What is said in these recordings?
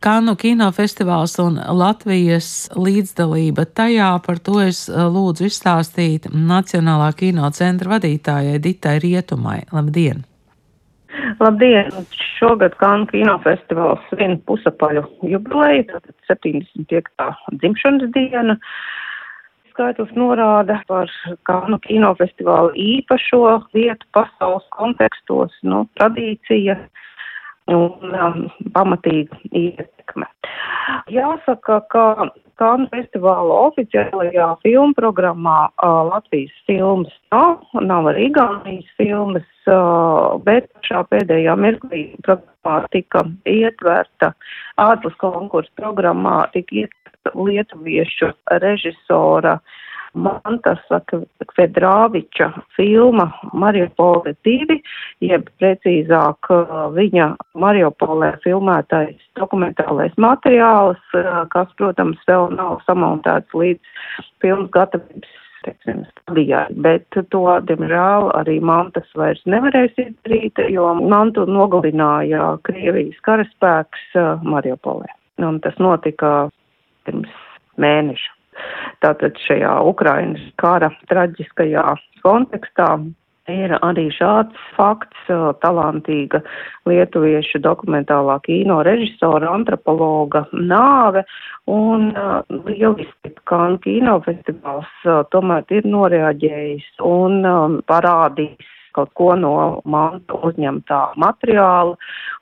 Kanu kinofestivāls un Latvijas līdzdalība tajā. Par to es eh, lūdzu izstāstīt Nacionālā kino centra vadītājai Ditai Rietumai. Labdien! Labdien! Šogad Kanu kinofestivāls svin pusapaļu jubileju, tātad 75. dzimšanas diena. Skaitlis norāda par Kanu kinofestivālu īpašo vietu pasaules kontekstos, nu, tradīcija un um, pamatīga ietekme. Jāsaka, ka Kānu festivāla oficiālajā filmu programmā uh, Latvijas filmas nav, nav arī Igaunijas filmas, uh, bet šā pēdējā mirklī programmā tika ietverta ārpus konkursu programmā tika ietverta lietuviešu režisora uh, Mantas Kvedrāviča filma Mariupole 2, jeb precīzāk viņa Mariupolē filmētais dokumentālais materiāls, kas, protams, vēl nav samontēts līdz filmas gatavības teiksim, stadijai, bet to, diemžēl, arī mantas vairs nevarēs izdarīt, jo mantu nogalināja Krievijas karaspēks Mariupolē. Un tas notika pirms mēneša. Tātad šajā Ukrainas kara traģiskajā kontekstā ir arī šāds fakts, talantīga lietuviešu dokumentālā kino režisora, antropologa nāve un lieliski, kā kinofestivāls tomēr ir noreaģējis un parādījis kaut ko no mantu uzņemtā materiāla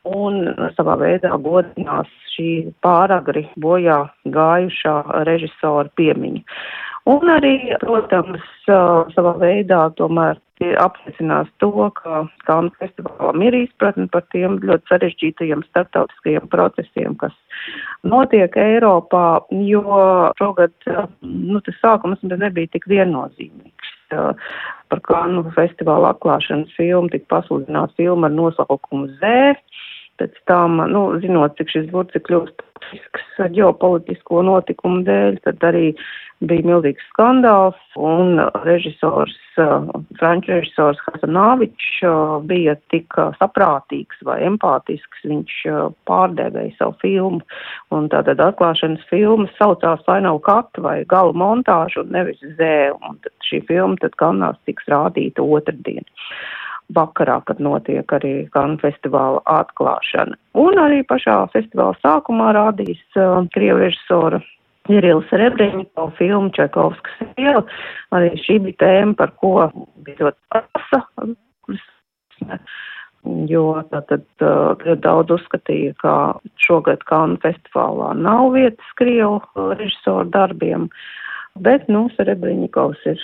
un savā veidā godinās šī pāragri bojā gājušā režisora piemiņa. Un arī, protams, savā veidā tomēr apliecinās to, ka Kalnu festivālam ir izpratne par tiem ļoti sarežģītajiem starptautiskajiem procesiem, kas notiek Eiropā, jo šogad, nu, tas sākums nebija tik viennozīmīgs par Kanu festivāla atklāšanas filmu tika pasludināta filma ar nosaukumu Zē. Pēc tam, nu, zinot, cik šis burts ir kļūst toksisks ģeopolitisko notikumu dēļ, tad arī bija milzīgs skandāls un režisors, franču režisors Hasanāvičs bija tik saprātīgs vai empātisks, viņš pārdevēja savu filmu. Un tātad atklāšanas filmas saucās vai nav katu vai galu montāžu un nevis zē, un šī filma tad Kannās tiks rādīta otrdien. Vakarā, kad notiek arī Kanu festivāla atklāšana. Un arī pašā festivāla sākumā rādīs uh, krievu režisora Irils Rebreņikov filmu Čekovskas iela. Arī šī bija tēma, par ko bija ļoti prasa, jo tātad uh, daudz uzskatīja, ka šogad Kanu festivālā nav vietas krievu režisoru darbiem. Uh, Bet, nu, Serebrņikovs ir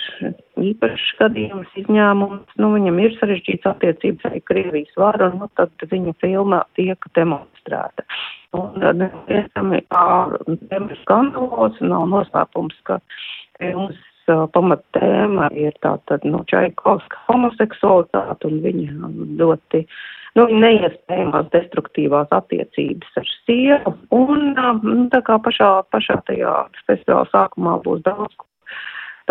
īpašs gadījums, izņēmums, nu, viņam ir sarežģīts attiecības ar Krievijas varu, un nu, tad viņa filma tiek demonstrēta. Un, nevienami, tēma ir skandalos, nav noslēpums, ka filmas uh, pamatēma ir tātad, nu, Čaikovska homoseksualitāte, un viņa ļoti nu, neiespējamās destruktīvās attiecības ar sievu. Un nu, tā kā pašā, pašā tajā festivāla sākumā būs daudz,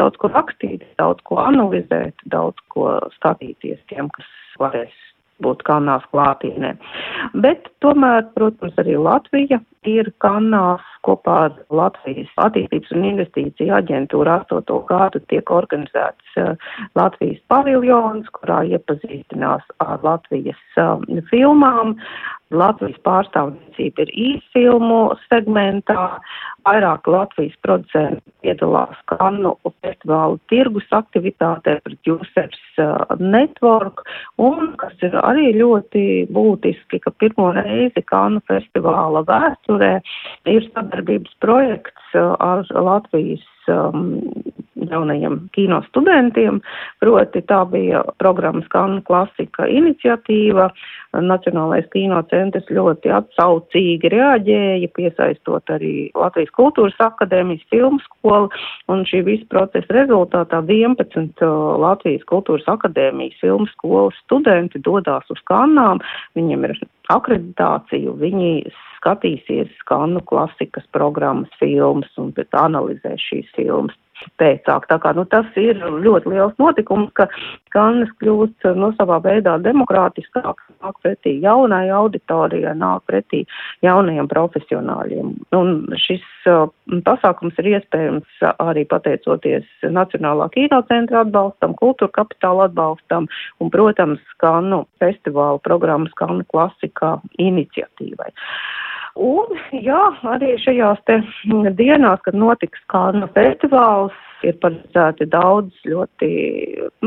daudz ko rakstīt, daudz ko analizēt, daudz ko skatīties tiem, kas varēs būt Kanās klātienē. Bet tomēr, protams, arī Latvija ir Kanās kopā ar Latvijas attīstības un investīciju aģentūru 8. gadu tiek organizēts uh, Latvijas paviljons, kurā iepazīstinās ar Latvijas uh, filmām. Latvijas pārstāvniecība ir īsfilmu segmentā, vairāk Latvijas producenti piedalās Kannu festivālu tirgus aktivitātē pret Jusers uh, Network, un, kas ir arī ļoti būtiski, ka pirmo reizi Kannu festivāla vēsturē ir sadarbības projekts uh, ar Latvijas um, jaunajiem kino studentiem, proti tā bija programmas Kanu klasika iniciatīva. Nacionālais kino centrs ļoti atsaucīgi reaģēja, piesaistot arī Latvijas kultūras akadēmijas filmu skolu, un šī visa procesa rezultātā 11 Latvijas kultūras akadēmijas filmu skolas studenti dodās uz Kannām, viņiem ir akreditāciju, viņi skatīsies skanu klasikas programmas filmas un analizēs šīs filmas. Pēcāk. Tā kā, nu, tas ir ļoti liels notikums, ka Kannes kļūst, nu, savā veidā demokrātiskāk, nāk pretī jaunai auditorijai, nāk pretī jaunajiem profesionāļiem. Un šis uh, pasākums ir iespējams arī pateicoties Nacionālā kinocentra atbalstam, kultūra kapitāla atbalstam un, protams, Kannu festivāla programmas Kannu klasika iniciatīvai. Un, jā, arī šajās te dienās, kad notiks Kārna festivāls, ir paredzēti daudz, ļoti,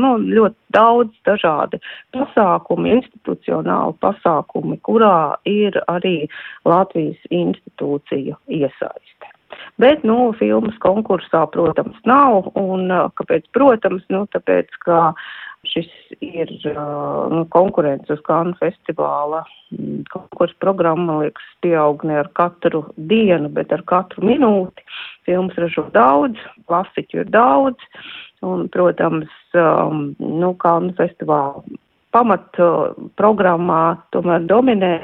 nu, ļoti daudz dažādi pasākumi, institucionāli pasākumi, kurā ir arī Latvijas institūcija iesaiste. Bet, nu, filmas konkursā, protams, nav, un kāpēc, protams, nu, tāpēc, ka Šis ir nu, konkurence uz Kānu festivāla. Mm, konkursa programma, liekas, pieaug ne ar katru dienu, bet ar katru minūti. Filmas ražo daudz, klasiķu ir daudz, un, protams, nu, Kānu festivāla pamat programmā tomēr dominē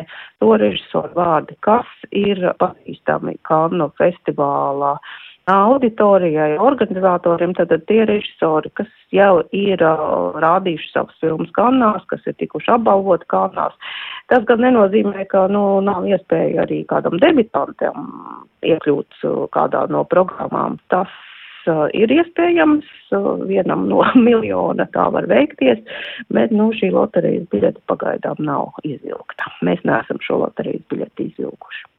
to režisoru vārdi, kas ir pazīstami Kānu festivālā auditorijai, organizatoriem, tad tie režisori, kas jau ir uh, rādījuši savus filmas kanās, kas ir tikuši apbalvoti kanās. Tas gan nenozīmē, ka nu, nav iespēja arī kādam debitantam iekļūt uh, kādā no programmām. Tas uh, ir iespējams, vienam no miljona tā var veikties, bet nu, šī loterijas biļete pagaidām nav izvilkta. Mēs neesam šo loterijas biļeti izvilkuši.